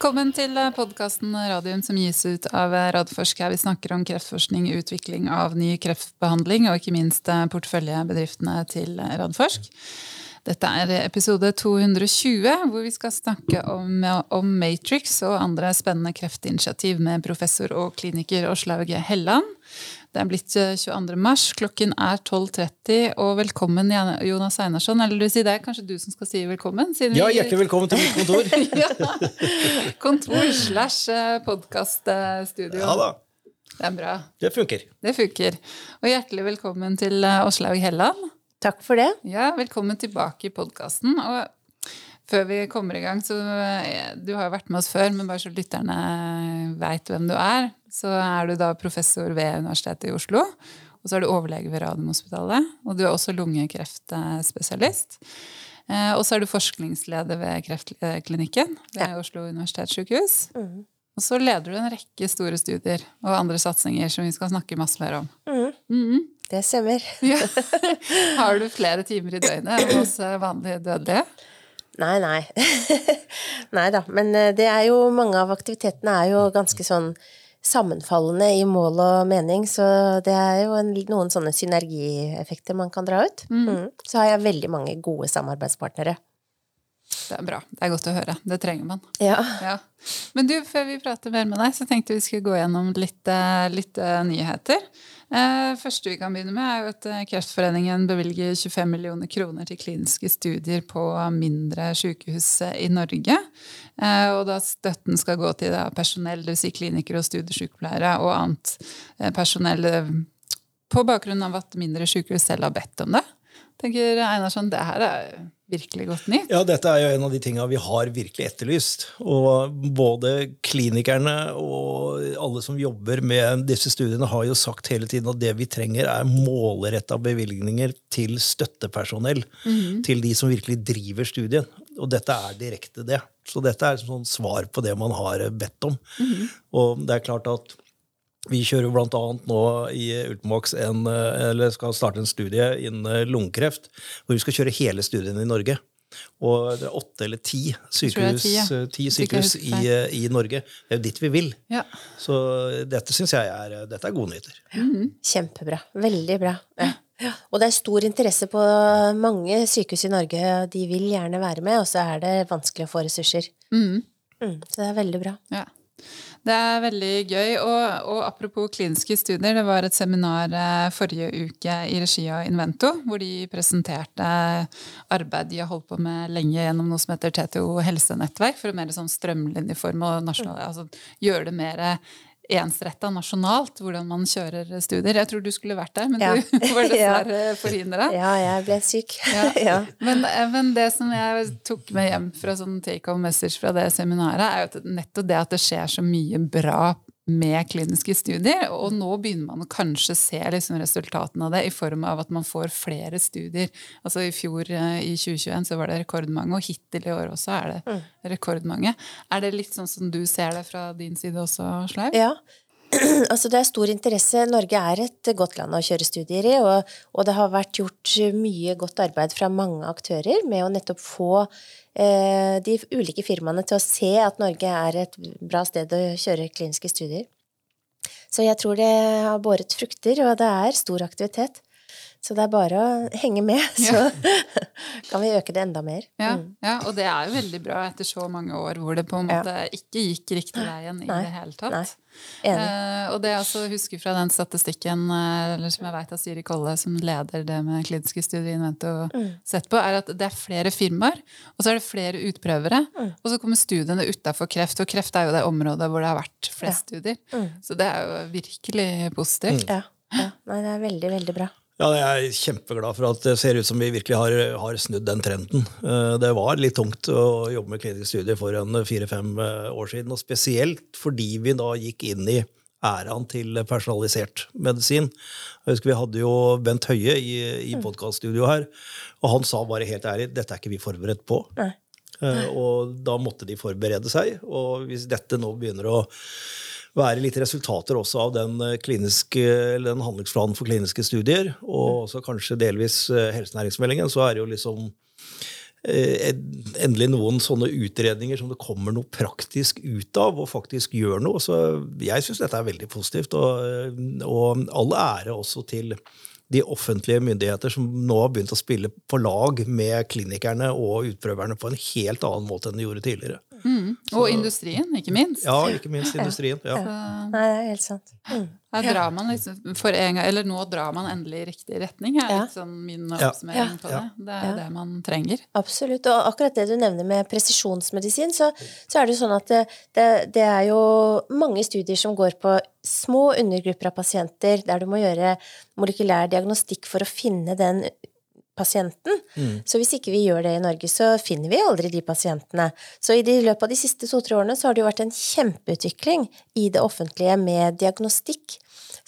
Velkommen til podkasten Radium som gis ut av Radforsk. Her vi snakker om kreftforskning, utvikling av ny kreftbehandling og ikke minst porteføljebedriftene til Radforsk. Dette er episode 220, hvor vi skal snakke om, om Matrix og andre spennende kreftinitiativ med professor og kliniker Åslaug Helland. Det er blitt 22. Eh, mars, klokken er 12.30, og velkommen Jonas Einarsson. Eller du sier det er kanskje du som skal si velkommen? ja, hjertelig velkommen til mitt kontor. ja, kontor slash eh, podkaststudio. Ja da. Det er bra. Det funker. Det funker. Og hjertelig velkommen til eh, Åslaug Helland. Takk for det. Ja, Velkommen tilbake i podkasten. Og før vi kommer i gang, så Du har jo vært med oss før, men bare så lytterne veit hvem du er så er du da professor ved Universitetet i Oslo. Og så er du overlege ved Radiumhospitalet. Og du er også lungekreftspesialist. Eh, og så er du forskningsleder ved Kreftklinikken ved. Oslo universitetssykehus. Mm. Og så leder du en rekke store studier og andre satsinger som vi skal snakke masse mer om. Mm. Mm. Det stemmer. Ja. Har du flere timer i døgnet enn hos vanlige dødelige? Nei, nei. nei da. Men eh, det er jo mange av aktivitetene er jo ganske sånn sammenfallende i mål og mening, så det er jo en, noen sånne synergieffekter man kan dra ut. Mm. Mm. Så har jeg veldig mange gode samarbeidspartnere. Det er bra. Det er godt å høre. Det trenger man. Ja. ja. Men du, før vi prater mer med deg, så tenkte vi skulle gå gjennom litt, eh, litt uh, nyheter. Eh, første vi kan begynne med, er jo at Kreftforeningen bevilger 25 millioner kroner til kliniske studier på mindre sykehus i Norge. Eh, og da støtten skal gå til da, personell, dvs. Si klinikere og studiesykepleiere og annet personell på bakgrunn av at mindre sykehus selv har bedt om det. Tenker Einarsson, det her er virkelig godt nytt. Ja, dette er jo en av de tinga vi har virkelig etterlyst. Og både klinikerne og alle som jobber med disse studiene, har jo sagt hele tiden at det vi trenger, er målretta bevilgninger til støttepersonell. Mm -hmm. Til de som virkelig driver studien. Og dette er direkte det. Så dette er sånn svar på det man har bedt om. Mm -hmm. Og det er klart at vi kjører bl.a. nå i Ultimax en, eller skal starte en studie innen lungekreft, hvor vi skal kjøre hele studien i Norge. Og det er åtte eller ti sykehus, ti, ja. ti sykehus i, i, Norge. Det er jo dit vi vil. Ja. Så dette syns jeg er, dette er gode nyheter. Mm -hmm. Kjempebra. Veldig bra. Ja. Og det er stor interesse på mange sykehus i Norge. De vil gjerne være med, og så er det vanskelig å få ressurser. Mm. Mm, så det er veldig bra. Ja. Det er veldig gøy. Og, og, apropos kliniske studier, det var et seminar eh, forrige uke i regi av Invento, hvor de presenterte arbeid de har holdt på med lenge gjennom noe som heter TTO helsenettverk, for å mer sånn strømlinjeform og nasjonal, altså gjøre det mer ensretta nasjonalt hvordan man kjører studier. Jeg tror du skulle vært der, men ja. du var dessverre ja. forhindra. Ja, jeg ble syk. ja. men, eh, men, det som jeg tok med hjem fra sånn take home message fra det seminaret, er jo at nettopp det at det skjer så mye bra med kliniske studier. Og nå begynner man å kanskje se liksom resultatene av det i form av at man får flere studier. Altså I fjor, eh, i 2021, så var det rekordmange, og hittil i år også er det mm. rekordmange. Er det litt sånn som du ser det fra din side også, Sleiv? Ja. Altså det er stor interesse. Norge er et godt land å kjøre studier i, og, og det har vært gjort mye godt arbeid fra mange aktører med å nettopp få Eh, de ulike firmaene til å se at Norge er et bra sted å kjøre kliniske studier. Så jeg tror det har båret frukter, og det er stor aktivitet. Så det er bare å henge med, så ja. kan vi øke det enda mer. Ja, mm. ja, og det er jo veldig bra etter så mange år hvor det på en måte ja. ikke gikk riktig veien i Nei. det hele tatt. Nei. Uh, og det jeg også husker fra den statistikken eh, eller som jeg vet at Siri Kolle, som leder det med kliniske studier Invento, mm. sett på, er at det er flere firmaer, og så er det flere utprøvere. Mm. Og så kommer studiene utafor kreft, og kreft er jo det området hvor det har vært flest studier. Mm. Så det er jo virkelig positivt. Ja. ja. Nei, det er veldig, veldig bra. Ja, Jeg er kjempeglad for at det ser ut som vi virkelig har, har snudd den trenden. Eh, det var litt tungt å jobbe med kliniske studier for en fire-fem eh, år siden. Og spesielt fordi vi da gikk inn i æraen til personalisert medisin. Jeg husker Vi hadde jo Bent Høie i, i mm. podkaststudioet her, og han sa bare helt ærlig dette er ikke vi forberedt på. Nei. Nei. og da måtte de forberede seg. Og hvis dette nå begynner å være litt resultater også av den, eh, kliniske, den handlingsplanen for kliniske studier, og også kanskje delvis eh, helsenæringsmeldingen, så er det jo liksom eh, endelig noen sånne utredninger som det kommer noe praktisk ut av, og faktisk gjør noe. Så jeg syns dette er veldig positivt. Og, og all ære også til de offentlige myndigheter som nå har begynt å spille på lag med klinikerne og utprøverne på en helt annen måte enn de gjorde tidligere. Mm. Og så, industrien, ikke minst. Ja, ikke minst industrien. Ja. ja. Nei, det er helt sant. Mm. Her drar man liksom for en gang, eller nå drar man endelig i riktig retning. er litt sånn min oppsummering på det. Det er det man trenger. Absolutt. Og akkurat det du nevner med presisjonsmedisin, så, så er det jo sånn at det, det, det, er jo mange studier som går på små undergrupper av pasienter der du må gjøre molekylær diagnostikk for å finne den pasienten. Mm. Så hvis ikke vi gjør det i Norge, så finner vi aldri de pasientene. Så i de løpet av de siste to-tre årene så har det jo vært en kjempeutvikling i det offentlige med diagnostikk.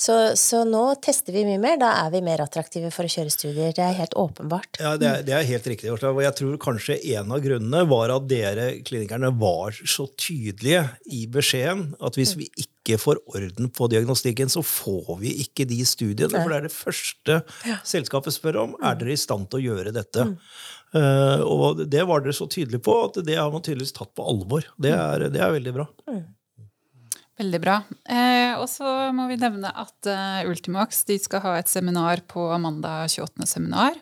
Så, så, nå tester vi mye mer. Da er vi mer attraktive for å kjøre studier. Det er helt åpenbart. Ja, Det er, det er helt riktig. Og jeg tror kanskje en av grunnene var at dere klinikerne var så tydelige i beskjeden at hvis vi ikke får orden på diagnostikken, så får vi ikke de studiene. For det er det første selskapet spør om. Er dere i stand til å gjøre dette? Mm. Uh, og det var dere så tydelige på at det har man tydeligvis tatt på alvor. Det er, det er veldig bra. Mm. Veldig bra. Eh, og så må vi nevne at eh, Ultimax skal ha et seminar på mandag 28. seminar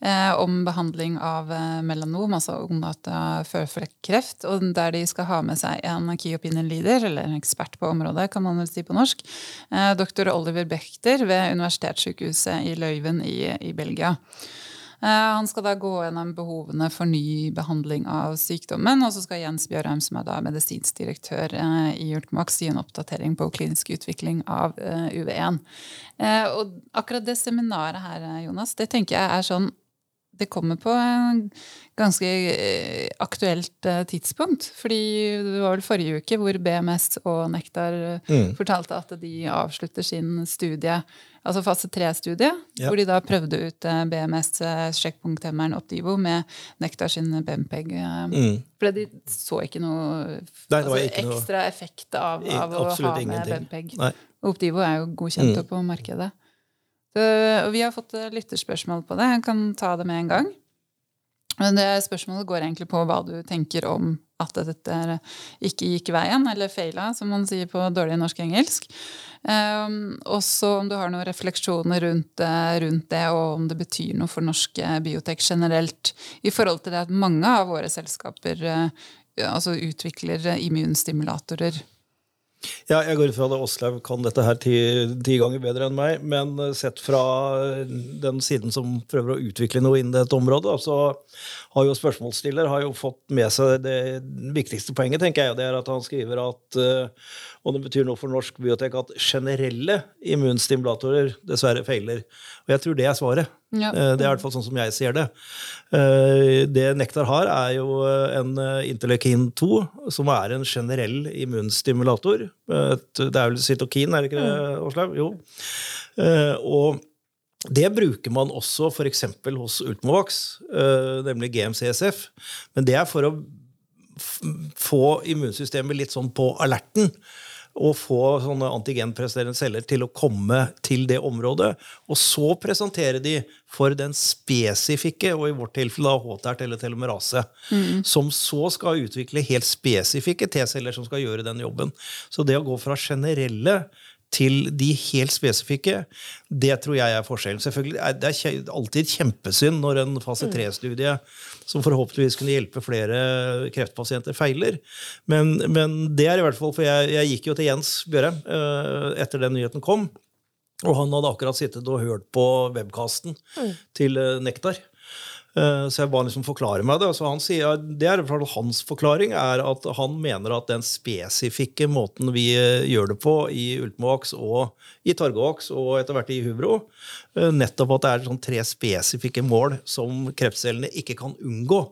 eh, om behandling av eh, melanom, altså omdata føflekkreft. Og der de skal ha med seg en key opinion leader, eller en ekspert på området, kan man vel si på norsk. Eh, Dr. Oliver Bechter ved Universitetssykehuset i Løyven i, i Belgia. Eh, han skal da gå gjennom behovene for ny behandling av sykdommen. Og så skal Jens Bjørheim, som er da medisinsk direktør eh, i Ultimax, gi en oppdatering på klinisk utvikling av eh, UV1. Og akkurat det seminaret her, Jonas, det tenker jeg er sånn det kommer på en ganske aktuelt tidspunkt. Fordi det var vel forrige uke hvor BMS og Nektar mm. fortalte at de avslutter sin studie altså fase tre-studie, ja. hvor de da prøvde ut eh, BMS eh, sjekkpunkthemmeren Optivo med Nektar sin BMPEG. Eh, mm. For de så ikke noe Nei, altså, ikke ekstra noe, effekt av, av å ha med ingenting. BMPEG. Optivo er jo godkjent mm. på markedet. Så, vi har fått lytterspørsmål på det. Jeg kan ta det med en gang. Men det spørsmålet går egentlig på hva du tenker om at dette ikke gikk veien, eller feila, som man sier på dårlig norsk-engelsk. Um, også om du har noen refleksjoner rundt, rundt, det, og om det betyr noe for norsk biotek generelt, i forhold til det at mange av våre selskaper uh, altså utvikler immunstimulatorer. Ja, jeg går ut fra at Åslaug kan dette her ti, ti, ganger bedre enn meg. Men sett fra den siden som prøver å utvikle noe innen dette området, så har jo spørsmålsstiller har jo fått med seg det viktigste poenget, tenker jeg. Det er at han skriver at uh, og det betyr noe for norsk biotek at generelle immunstimulatorer dessverre feiler. Og jeg tror det er svaret. Ja. Eh, det er i hvert fall sånn som jeg ser det. Eh, det Nektar har, er jo en interleukin 2, som er en generell immunstimulator. Det er vel cytokin, er det ikke det, Åslaug? Jo. Eh, og det bruker man også f.eks. hos Ultimovax, nemlig GMCSF. Men det er for å få immunsystemet litt sånn på alerten å få sånne antigenpresterende celler til å komme til det området. Og så presentere de for den spesifikke, og i vårt tilfelle HTRT eller telomerase, mm. som så skal utvikle helt spesifikke T-celler som skal gjøre den jobben. Så det å gå fra generelle til de helt spesifikke, det tror jeg er forskjellen. Selvfølgelig, Det er alltid kjempesynd når en fase 3-studie mm. som forhåpentligvis kunne hjelpe flere kreftpasienter, feiler. Men, men, det er i hvert fall, for jeg, jeg gikk jo til Jens Bjørheim uh, etter den nyheten kom. Og han hadde akkurat sittet og hørt på webkasten mm. til uh, Nektar. Eh, så jeg ba liksom forklare meg det. Så han sier, det er Hans forklaring er at han mener at den spesifikke måten vi eh, gjør det på i Ultimovax og i Targovax og etter hvert i Hubro, eh, nettopp at det er sånn tre spesifikke mål som kreftcellene ikke kan unngå.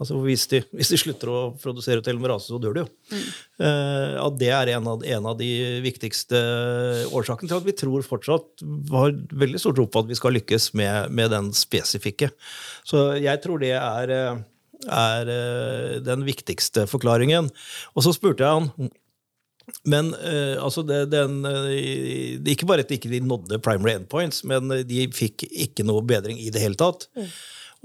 Altså hvis de, hvis de, slutter å produsere telomerase, så dør de jo. Mm. Uh, at det er en av, en av, de viktigste årsakene til at vi tror fortsatt har veldig stor tro på at vi skal lykkes med, med den spesifikke. Så jeg tror det er, er uh, den viktigste forklaringen. Og så spurte jeg han men uh, altså det, den, uh, Ikke bare at de ikke nådde primary endpoints, men de fikk ikke noe bedring i det hele tatt. Mm.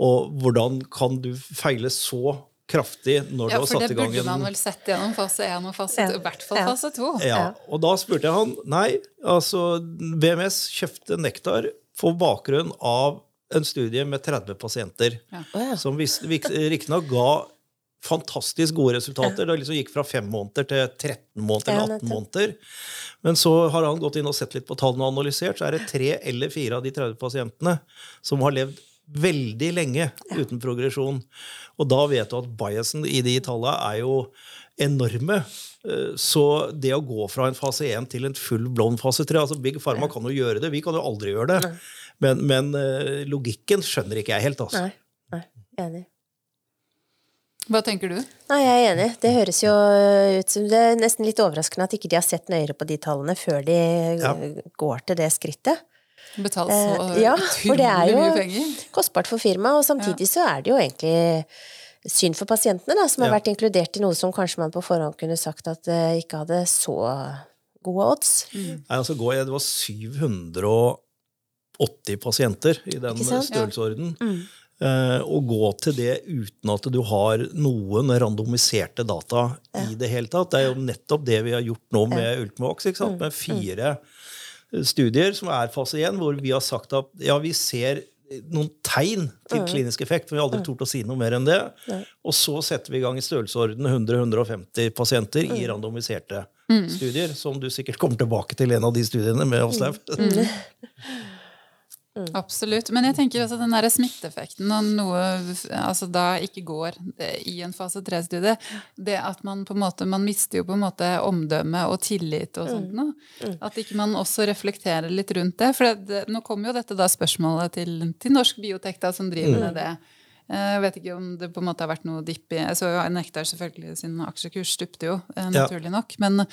Og hvordan kan du feile så kraftig når ja, du har satt i gang For det burde man vel sett gjennom fase 1 og fase 2, i hvert fall fase 2. Ja, og da spurte jeg han nei, altså BMS kjøpte Nektar på bakgrunn av en studie med 30 pasienter, Ja. som riktignok ga fantastisk gode resultater. Det liksom gikk fra 5 måneder til 13 måneder eller 18 måneder. Men så har han gått inn og sett litt på tallene og analysert, så er det tre eller fire av de 30 pasientene som har levd veldig lenge uten progresjon. Og da vet du at biasen i de tallene er jo enorme. Eh, Så det å gå fra en fase 1 til en full blond fase 3 altså Big Pharma kan jo gjøre det, vi kan jo aldri gjøre det. Men, men eh, logikken skjønner ikke jeg helt. altså. Nei. Nei. Enig. Hva tenker du? Nei, jeg er enig. Det høres jo ut som Det er nesten litt overraskende at ikke de har sett nøyere på de tallene før de Ja. går til det skrittet. Betalt så uh, ja, for det er jo kostbart for firmaet, og samtidig så er det jo egentlig synd for pasientene, da, som har Ja. vært inkludert i noe som kanskje man på forhånd kunne sagt at uh, ikke hadde så gode odds. Nei, altså går jeg, Det var 780 pasienter i den sant? Ja. Mm. Eh, å gå til det uten at du har noen randomiserte data i det hele tatt. Det er jo nettopp det vi har gjort nå med Ultimovax. ikke sant? Med fire studier som er fase 1, hvor vi har sagt at ja, vi ser noen tegn til klinisk effekt, men vi har aldri tort å si noe mer enn det. Og så setter vi i gang i størrelsesorden 100-150 pasienter i randomiserte studier, som du sikkert kommer tilbake til en av de studiene med Åslaug. Absolutt. Men jeg tenker også den der smitteeffekten og noe altså da ikke går det, i en fase 3-studie, det at man på en måte man mister jo på en måte omdømme og tillit og sånt noe. At ikke man også reflekterer litt rundt det. For det, nå kommer jo dette da spørsmålet til, til Norsk Biotek da, som driver med det. Eh, Jeg vet ikke om det på en måte har vært noe dipp i Jeg så jo Nektar selvfølgelig sin aksjekurs stupte jo, eh, naturlig nok. Men,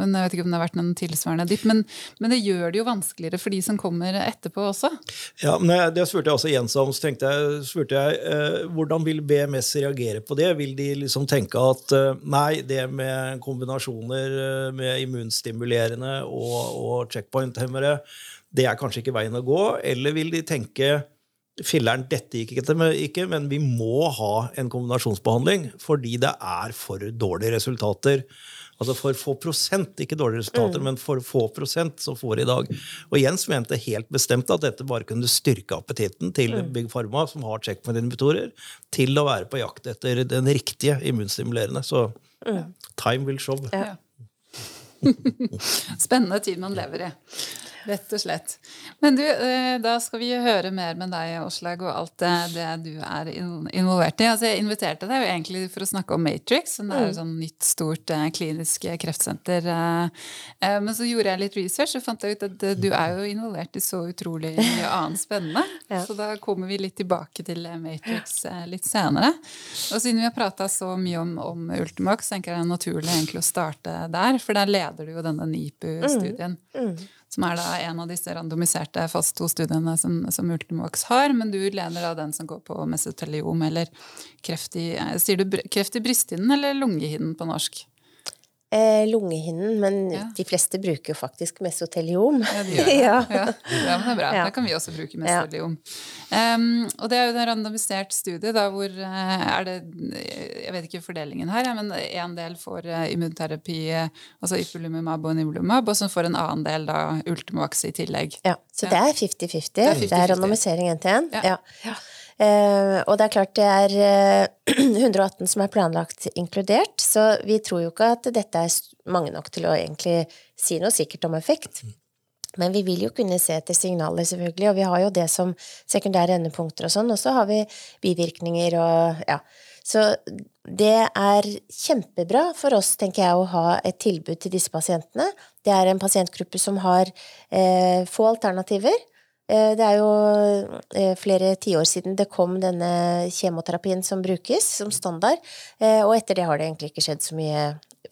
men jeg vet ikke om det har vært noen tilsvarende dipp. Men, men det gjør det jo vanskeligere for de som kommer etterpå også. Ja, men Det spurte jeg også Jens om. så tenkte jeg, spurte jeg eh, Hvordan vil BMS reagere på det? Vil de liksom tenke at nei, det med kombinasjoner med immunstimulerende og, og checkpoint-hemmere, det er kanskje ikke veien å gå? Eller vil de tenke Filleren, dette gikk ikke, ikke, men vi må ha en kombinasjonsbehandling fordi det er for dårlige resultater. Altså for få prosent, ikke dårlige resultater, men for få prosent som får i dag. Og Jens mente helt bestemt at dette bare kunne styrke appetitten til Big Pharma, som har checkpoint-inhibitorer, til å være på jakt etter den riktige immunstimulerende. Så time will show. Ja. Spennende tid man lever i. Rett og slett. Men du, eh, da skal vi høre mer med deg, Åslaug, og alt det, det du er involvert i. Altså, jeg inviterte deg jo egentlig for å snakke om Matrix, som er et sånn nytt, stort eh, klinisk kreftsenter. eh, eh, Men så gjorde jeg litt research og fant jeg ut at du er jo involvert i så utrolig mye annet spennende. Ja. Så da kommer vi litt tilbake til Matrix litt senere. Og siden vi har prata så mye om, om Ultimax, tenker jeg det er naturlig egentlig å starte der. For der leder du jo denne NIPU-studien. Som er da en av disse randomiserte fast to-studiene som, som Ultimovax har. Men du leder da den som går på mesoteliom, eller kreft i eh, Sier du kreft i brysthinnen eller lungehinnen på norsk? Eh, lungehinnen, men Ja. de fleste bruker jo faktisk mesoteliom. Ja, de det. Ja. ja. men det er bra. Da kan vi også bruke mesoteliom. Um, og det er jo en randomisert studie da, hvor eh, er det Jeg vet ikke fordelingen her, men en del får eh, immunterapi, eh, altså ipilimumab og nivolumab, og så får en annen del da Ultimovax i tillegg. Ja, så det er 50-50. Det, er er randomisering én til én. Ja. Eh, og det er klart det er eh, 118 som er planlagt inkludert, så vi tror jo ikke at dette er mange nok til å egentlig si noe sikkert om effekt. Men vi vil jo kunne se etter signaler, selvfølgelig, og vi har jo det som sekundære endepunkter og sånn, og så har vi bivirkninger og ja. Så det er kjempebra for oss, tenker jeg, å ha et tilbud til disse pasientene. Det er en pasientgruppe som har eh, få alternativer. Eh, Det er jo eh, flere tiår siden det kom denne kjemoterapien som brukes som standard, eh, og etter det har det egentlig ikke skjedd så mye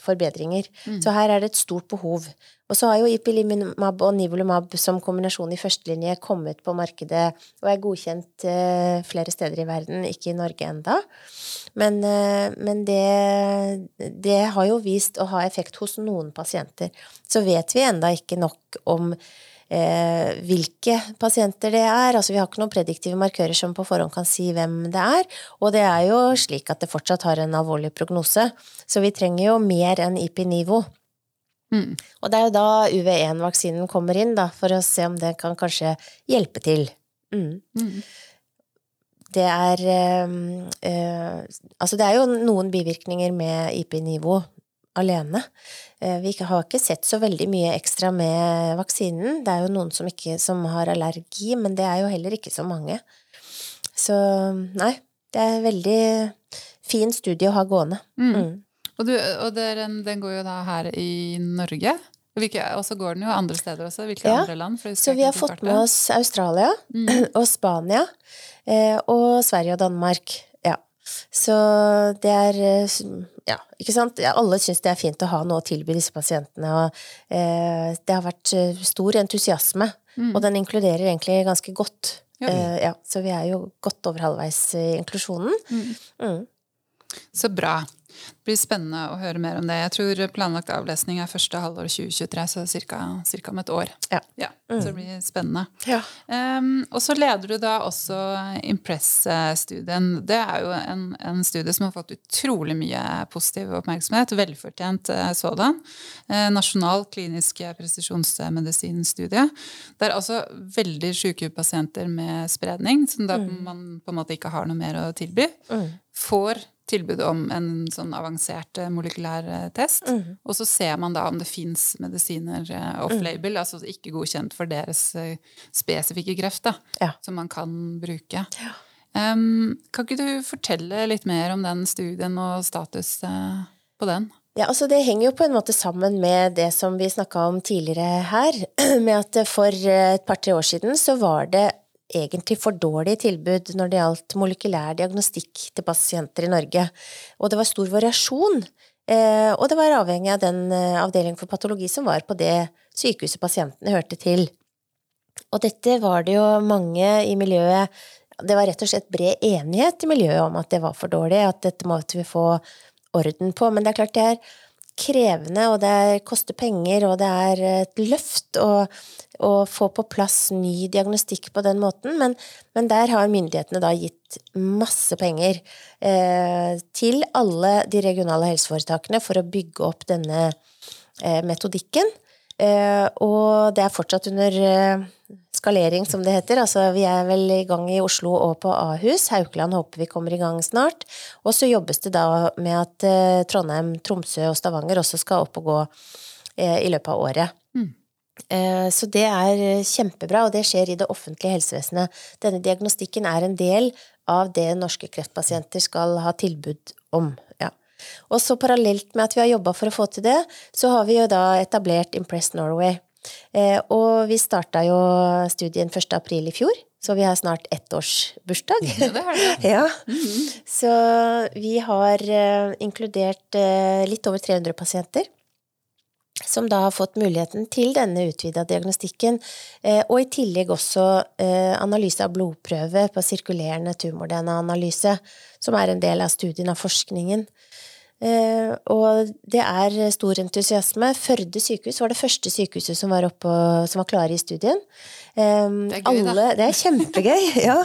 forbedringer. Så her er det et stort behov. Og så har jo ipilimumab og nivolumab som kombinasjon i førstelinje kommet på markedet og er godkjent flere steder i verden, ikke i Norge enda. Men, men det, det har jo vist å ha effekt hos noen pasienter. Så vet vi enda ikke nok om eh, hvilke pasienter det er. Altså vi har ikke noen prediktive markører som på forhånd kan si hvem det er. Og det er jo slik at det fortsatt har en alvorlig prognose. Så vi trenger jo mer enn IP-nivå. Mm. Og det er jo da UV1-vaksinen kommer inn, da, for å se om det kan kanskje hjelpe til. Mm. Mm. Det er eh, eh, Altså, det er jo noen bivirkninger med IP-nivå alene. Eh, vi har ikke sett så veldig mye ekstra med vaksinen. Det er jo noen som, ikke, som har allergi, men det er jo heller ikke så mange. Så nei, det er en veldig fin studie å ha gående. Mm. Mm. Og, du, og er den går jo da her i Norge. Og så går den jo andre steder også. Hvilke Ja, andre land? Så vi har fått med oss Australia Mm. og Spania eh, og Sverige og Danmark. Så det er eh, Ja, ikke sant? Alle syns det er fint å ha noe å tilby disse pasientene, og eh, det har vært eh, stor entusiasme. Mm. Og den inkluderer egentlig ganske godt. Ja. Eh, ja, så vi er jo godt over halvveis i inklusjonen. Mm. Mm. Så bra. Det blir spennende å høre mer om det. Jeg tror planlagt avlesning er første halvår 2023, så ca. cirka om et år. Ja. Mm. Så det blir spennende. Ja. Um, og så leder du da også Impress-studien. Det er jo en, en studie som har fått utrolig mye positiv oppmerksomhet. Velfortjent eh, sådan. Eh, nasjonal klinisk presisjonsmedisinstudie. Det er altså veldig syke pasienter med spredning, som da man på en måte ikke har noe mer å tilby, Mm. får tilbud om en sånn avansert eh, molekylær eh, test. Mm. Og så ser man da om det fins medisiner eh, off-label, altså ikke godkjent for deres spesifikke kreft, da, Ja. som man kan bruke. Em, kan ikke du fortelle litt mer om den studien og status på den? Ja, altså Det henger jo på en måte sammen med det som vi snakka om tidligere her, med at for et par-tre år siden så var det egentlig for dårlig tilbud når det gjaldt molekylær diagnostikk til pasienter i Norge. Og det var stor variasjon. Eh, og det var avhengig av den eh, avdelingen for patologi som var på det sykehuset pasientene hørte til. Og dette var det jo mange i miljøet Det var rett og slett bred enighet i miljøet om at det var for dårlig, at dette måtte vi få orden på. Men det er klart det er krevende, og det er, koster penger, og det er et løft å, å få på plass ny diagnostikk på den måten. Men, men der har myndighetene da gitt masse penger eh, til alle de regionale helseforetakene for å bygge opp denne eh, metodikken. Eh, og det er fortsatt under eh, skalering, som det heter. Altså, vi er vel i gang i Oslo og på Ahus. Haukeland håper vi kommer i gang snart. Og så jobbes det da med at eh, Trondheim, Tromsø og Stavanger også skal opp og gå eh, i løpet av året. Mm. Eh, Så det er eh, kjempebra, og det skjer i det offentlige helsevesenet. Denne diagnostikken er en del av det norske kreftpasienter skal ha tilbud om. Ja. Og så parallelt med at vi har jobba for å få til det, så har vi jo da etablert Impress Norway. Eh, og vi starta jo studien 1. april i fjor, så vi har snart ettårsbursdag. Ja, det har. Ja. Så vi har eh, inkludert eh, litt over 300 pasienter. Som da har fått muligheten til denne utvida diagnostikken, og i tillegg også analyse av blodprøve på sirkulerende tumor-DNA-analyse, som er en del av studien av forskningen. Eh, og det er stor entusiasme. Førde sykehus var det første sykehuset som var, oppe, som var klare i studien. Eh, Det er gøy, da. det er kjempegøy, ja.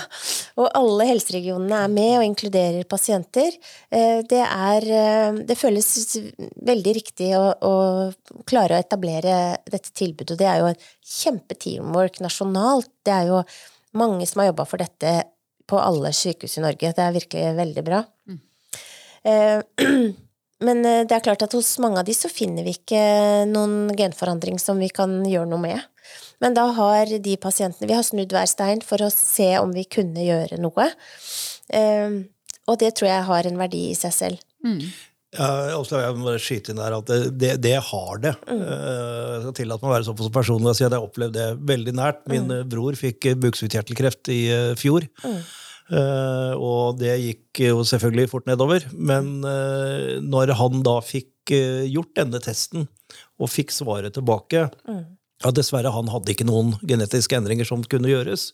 Og alle helseregionene er med og inkluderer pasienter. Eh, det er Det føles veldig riktig å, å klare å etablere dette tilbudet. Og det er jo et kjempe-teamwork nasjonalt. Det er jo mange som har jobba for dette på alle sykehus i Norge. Det er virkelig veldig bra. Mm. Eh, Men eh, det er klart at hos mange av de så finner vi ikke noen genforandring som vi kan gjøre noe med. Men da har de pasientene Vi har snudd hver stein for å se om vi kunne gjøre noe. Eh, Og det tror jeg har en verdi i seg selv. Mm. Ja, også, jeg må bare skyte inn der at det, det, det har det. Mm. Jeg skal tillate meg å være såpass personlig og si at jeg har opplevd det veldig nært. Min mm. bror fikk eh, bukspyttkjertelkreft i fjor. fjor. Eh, og det gikk jo selvfølgelig fort nedover. Men uh, når han da fikk uh, gjort denne testen, og fikk svaret tilbake ja, Dessverre, han hadde ikke noen genetiske endringer som kunne gjøres.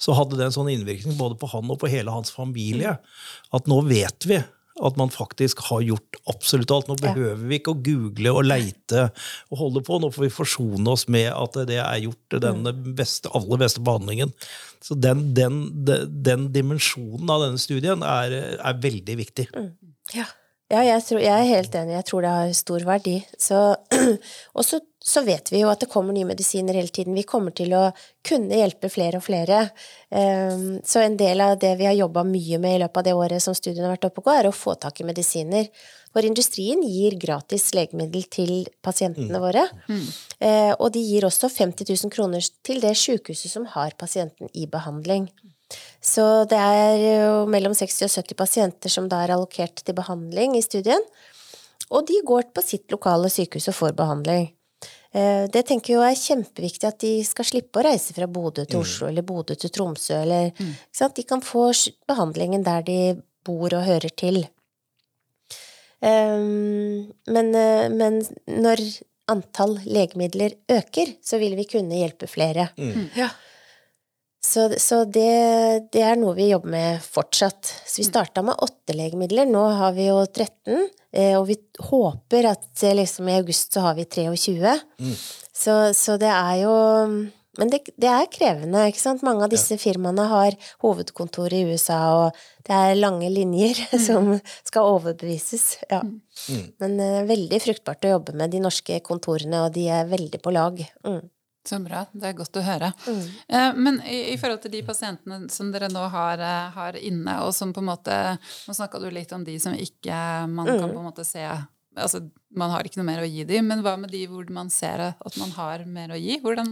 Så hadde det en sånn innvirkning både på han og på hele hans familie at nå vet vi At man faktisk har gjort absolutt alt. Nå behøver vi ikke å google og leite og holde på. Nå får vi forsone oss med at det er gjort den beste, aller beste behandlingen. Så den, den, den dimensjonen av denne studien er, er veldig viktig. Mm. Ja. Ja, jeg, tror, jeg, er helt enig. Jeg tror det har stor verdi. og så, så, vet vi jo at det kommer nye medisiner hele tiden. Vi kommer til å kunne hjelpe flere og flere. Um, så en del av det vi har jobba mye med i løpet av det året som studien har vært oppe på, er å få tak i medisiner. For industrien gir gratis legemiddel til pasientene mm. våre. Mm. Uh, og de gir også 50 000 kroner til det sykehuset som har pasienten i behandling. Så det er jo mellom 60 og 70 pasienter som da er allokert til behandling i studien. Og de går på sitt lokale sykehus og får behandling. Eh, det tenker jeg er kjempeviktig at de skal slippe å reise fra Bodø til mm. Oslo mm. eller Bodø til Tromsø. Eller, mm. De kan få behandlingen der de bor og hører til. Um, men, eh, men, når antall legemidler øker, så vil vi kunne hjelpe flere. Mm. Ja. Så, så det, det, er noe vi jobber med fortsatt. Så vi mm. starta med åtte legemidler, nå har vi jo 13. Eh, og vi håper at eh, liksom i august så har vi 23. Mm. Så, så, det er jo Men det, det, er krevende, ikke sant. Mange av disse firmaene har hovedkontor i USA, og det er lange linjer mm. som skal overbevises. Ja. Mm. Men uh, veldig fruktbart å jobbe med de norske kontorene, og de er veldig på lag. Mm. Så bra. Det er godt å høre. Mm. Eh, men i, i, forhold til de pasientene som dere nå har, eh, har inne, og som på en måte Nå snakka du litt om de som ikke man mm. kan på en måte se Altså, man har ikke noe mer å gi dem, men hva med de hvor man ser at man har mer å gi? Hvordan,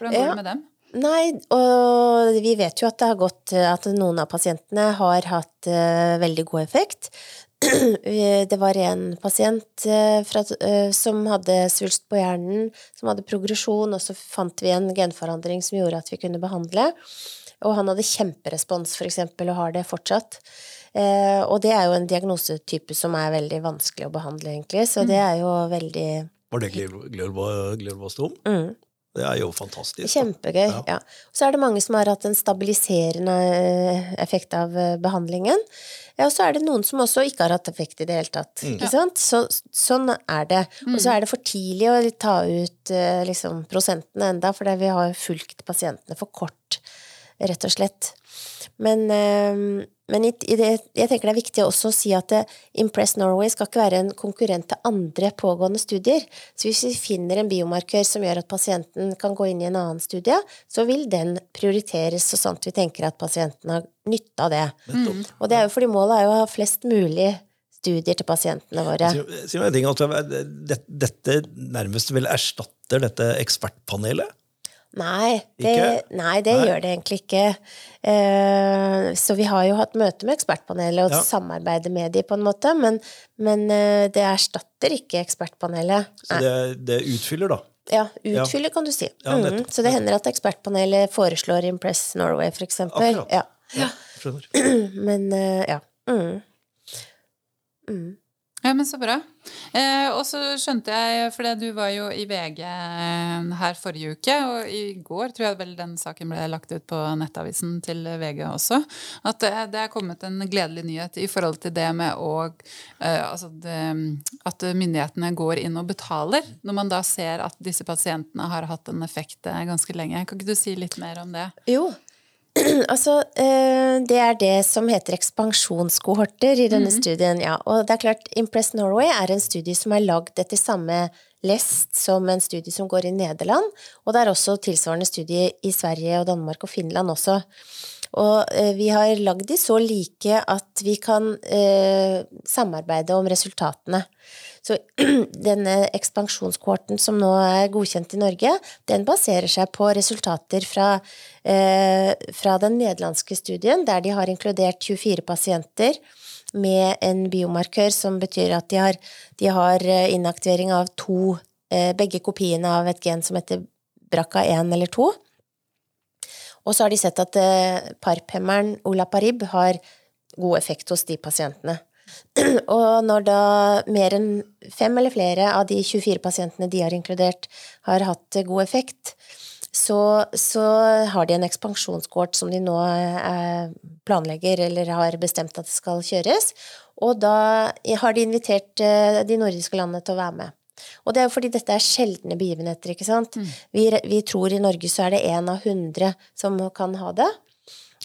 hvordan går det med dem? Nei, og vi vet jo at det har gått At noen av pasientene har hatt uh, veldig god effekt. Det var en pasient eh, fra, eh, som hadde svulst på hjernen, som hadde progresjon, og så fant vi en genforandring som gjorde at vi kunne behandle. Og han hadde kjemperespons, for eksempel, og har det fortsatt. Eh, og det er jo en diagnosetype som er veldig vanskelig å behandle, egentlig, så det mm. er jo veldig Var det glioblastrom? Mm. Det er jo fantastisk. Kjempegøy. Ja. ja. Så er det mange som har hatt en stabiliserende effekt av behandlingen. Ja, og så er det noen som også ikke har hatt effekt i det hele tatt. Mm. Ikke sant? Så, sånn er det. Og så mm. er det for tidlig å ta ut eh, liksom, prosentene enda, fordi vi har fulgt pasientene for kort, rett og slett. Men eh, men i, i det, jeg tenker det er viktig også å si at Impress Norway skal ikke være en konkurrent til andre pågående studier. Så hvis vi finner en biomarkør som gjør at pasienten kan gå inn i en annen studie, så vil den prioriteres så sant vi tenker at pasienten har nytte av det. Mm. Og det er jo fordi målet er jo å ha flest mulig studier til pasientene våre. Si meg en ting, at Dette nærmest vel erstatter dette ekspertpanelet? Nei, det, nei, det nei. gjør det egentlig ikke. Uh, så vi har jo hatt møte med ekspertpanelet og ja. samarbeider med dem på en måte, men, men uh, det erstatter ikke ekspertpanelet. Så det, det, utfyller, da? Ja, utfyller, ja. kan du si. Ja, mm. Så det hender at ekspertpanelet foreslår Impress Norway, for eksempel. Akkurat. Ja. Men uh, ja. Mm. Mm. Ja, men så bra. Eh, og så skjønte jeg, for du var jo i VG eh, her forrige uke, og i går tror jeg vel den saken ble lagt ut på nettavisen til VG også, at det, det er kommet en gledelig nyhet i forhold til det med å eh, Altså det, at myndighetene går inn og betaler, når man da ser at disse pasientene har hatt en effekt eh, ganske lenge. Kan ikke du si litt mer om det? Jo, Altså, eh, det er det som heter ekspansjonskohorter i denne mm. studien, ja. Og det er klart, Impress Norway er en studie som er lagd etter samme lest som en studie som går i Nederland, og det er også tilsvarende studie i Sverige og Danmark og Finland også. Og eh, vi har lagd de så like at vi kan eh, samarbeide om resultatene. Så denne ekspansjonskohorten som nå er godkjent i Norge, den baserer seg på resultater fra, eh, fra den nederlandske studien, der de har inkludert 24 pasienter med en biomarkør som betyr at de har, de har eh, inaktivering av to, eh, begge kopiene av et gen som heter BRCA1 eller 2. Og så har de sett at eh, parphemmeren olaparib har god effekt hos de pasientene. Og når da mer enn fem eller flere av de 24 pasientene de har inkludert, har hatt god effekt, så, så har de en ekspansjonskort som de nå eh, planlegger eller har bestemt at det skal kjøres. Og da har de invitert eh, de nordiske landene til å være med. Og det er jo fordi dette er sjeldne begivenheter, ikke sant. Mm. Vi, vi, tror i Norge så er det én av hundre som kan ha det.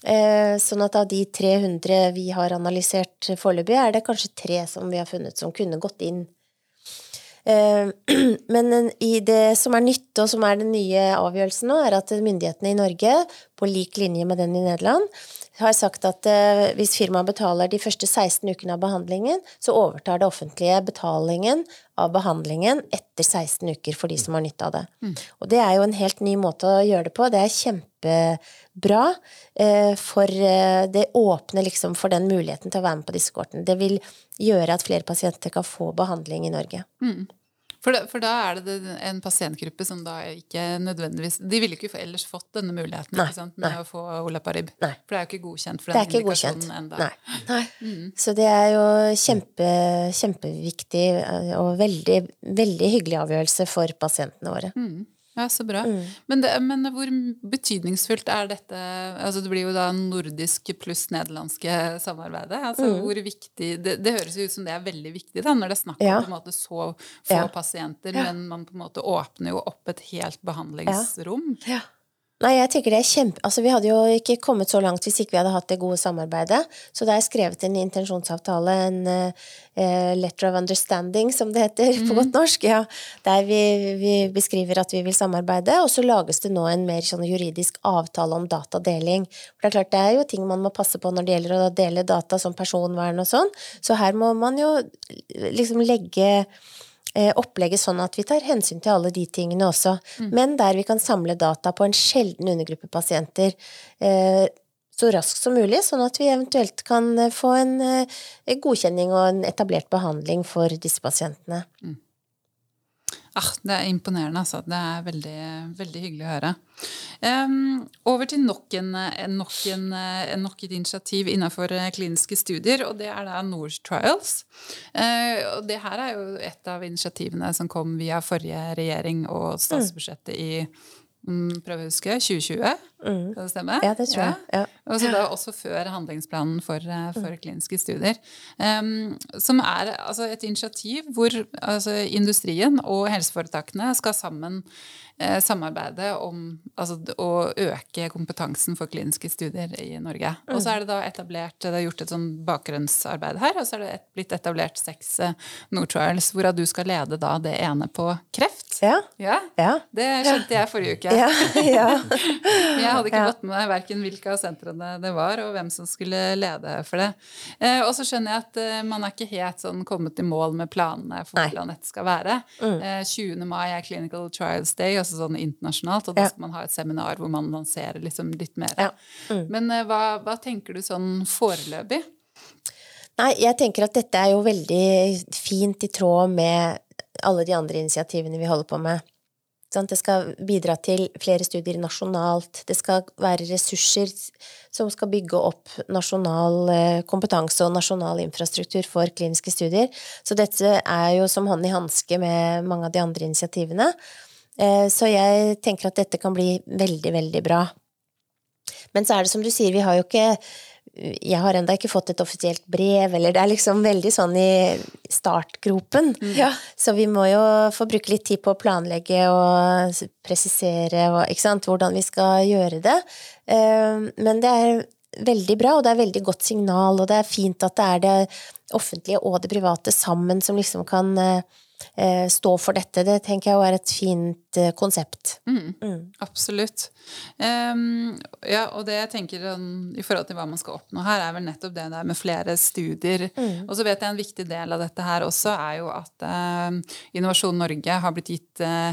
Eh, sånn at av de 300 vi har analysert foreløpig, er det kanskje tre som vi har funnet som kunne gått inn. Eh, men i det som er nytt, og som er den nye avgjørelsen nå, er at myndighetene i Norge, på lik linje med den i Nederland, har sagt at eh, hvis firmaet betaler de første 16 ukene av behandlingen, så overtar det offentlige betalingen av behandlingen etter 16 uker for de som har nytte av det. Mm. Og det er jo en helt ny måte å gjøre det på. Det er kjempebra, eh, for eh, det åpner liksom for den muligheten til å være med på disse kortene. Det vil gjøre at flere pasienter kan få behandling i Norge. Mm. For da, for da, er det en pasientgruppe som da ikke nødvendigvis De ville ikke ellers fått denne muligheten nei, med nei. å få olaparib. Nei. For det er jo ikke godkjent for den indikasjonen ennå. Nei. nei. Mm. Så det er jo kjempe, kjempeviktig eh, og veldig, veldig hyggelig avgjørelse for pasientene våre. Mm. Ja, så bra. Mm. Men, det, men, hvor betydningsfullt er dette altså Det blir jo da nordisk pluss nederlandske samarbeidet. altså mm. hvor viktig, det, det, høres jo ut som det er veldig viktig da, når det er snakk om ja. på en måte så få ja. pasienter, ja. men man på en måte åpner jo opp et helt behandlingsrom. Ja. Nei, jeg tenker det er kjempe... Altså, vi hadde jo ikke kommet så langt hvis ikke vi hadde hatt det gode samarbeidet. Så det er skrevet en intensjonsavtale, en uh, letter of understanding, som det heter mm. på godt norsk, ja, der vi, vi, beskriver at vi vil samarbeide. Og så lages det nå en mer sånn juridisk avtale om datadeling. For det er klart, det er jo ting man må passe på når det gjelder å dele data som personvern og sånn. Så her må man jo liksom legge opplegget sånn at vi tar hensyn til alle de tingene også. Mm. Men der vi kan samle data på en sjelden undergruppe pasienter eh, så raskt som mulig, sånn at vi eventuelt kan eh, få en godkjenning og en etablert behandling for disse pasientene. Mm. Ah, det er imponerende, altså. Det er veldig, veldig hyggelig å høre. Um, over til nok, en, nok, en, nok, et initiativ innenfor eh, kliniske studier, og det er da Norse Trials. Uh, og det her er jo et av initiativene som kom via forrige regjering og statsbudsjettet i Mm, prøve å huske 2020, mm. kan det stemme? Ja, det tror jeg. Ja. Og så da også før handlingsplanen for, eh, for mm. kliniske studier. Um, som er altså et initiativ hvor altså, industrien og helseforetakene skal sammen eh, samarbeide om altså, å øke kompetansen for kliniske studier i Norge. Mm. Og så er det da etablert, det er gjort et sånn bakgrunnsarbeid her, og så er det et, blitt etablert seks eh, Nord-trials, hvorav du skal lede da det ene på kreft. Ja. ja. ja. Det skjønte jeg forrige uke. Ja. ja. jeg hadde ikke fått med meg verken hvilke av sentrene det var, og hvem som skulle lede for det. Eh, og så skjønner jeg at eh, man er ikke helt sånn kommet i mål med planene for hvordan dette skal være. Mm. Eh, 20. mai er Clinical Trials Day, altså sånn internasjonalt, og da skal man ha et seminar hvor man lanserer liksom litt mer. Ja. Mm. Men eh, hva, hva, tenker du sånn foreløpig? Nei, jeg tenker at dette er jo veldig fint i tråd med alle de andre initiativene vi holder på med. Det skal bidra til flere studier nasjonalt. Det skal være ressurser som skal bygge opp nasjonal eh, kompetanse og nasjonal infrastruktur for kliniske studier. Så dette er jo som hånd i hanske med mange av de andre initiativene. Eh, så jeg tenker at dette kan bli veldig, veldig bra. Men så er det som du sier, vi har jo ikke jeg har ennå ikke fått et offisielt brev, eller det er liksom veldig sånn i startgropen. Mm. Ja. Så vi må jo få bruke litt tid på å planlegge og presisere og, hvordan vi skal gjøre det. Eh, men det er veldig bra, og det er veldig godt signal, og det er fint at det er det offentlige og det private sammen som liksom kan eh, Eh, stå for dette. Det tenker jeg er et fint eh, konsept. Mm, mm. Absolutt. Um, ja, og det jeg tenker um, i forhold til hva man skal oppnå her, er vel nettopp det der med flere studier. Mm. Og så vet jeg en viktig del av dette her også er jo at uh, Innovasjon Norge har blitt gitt uh,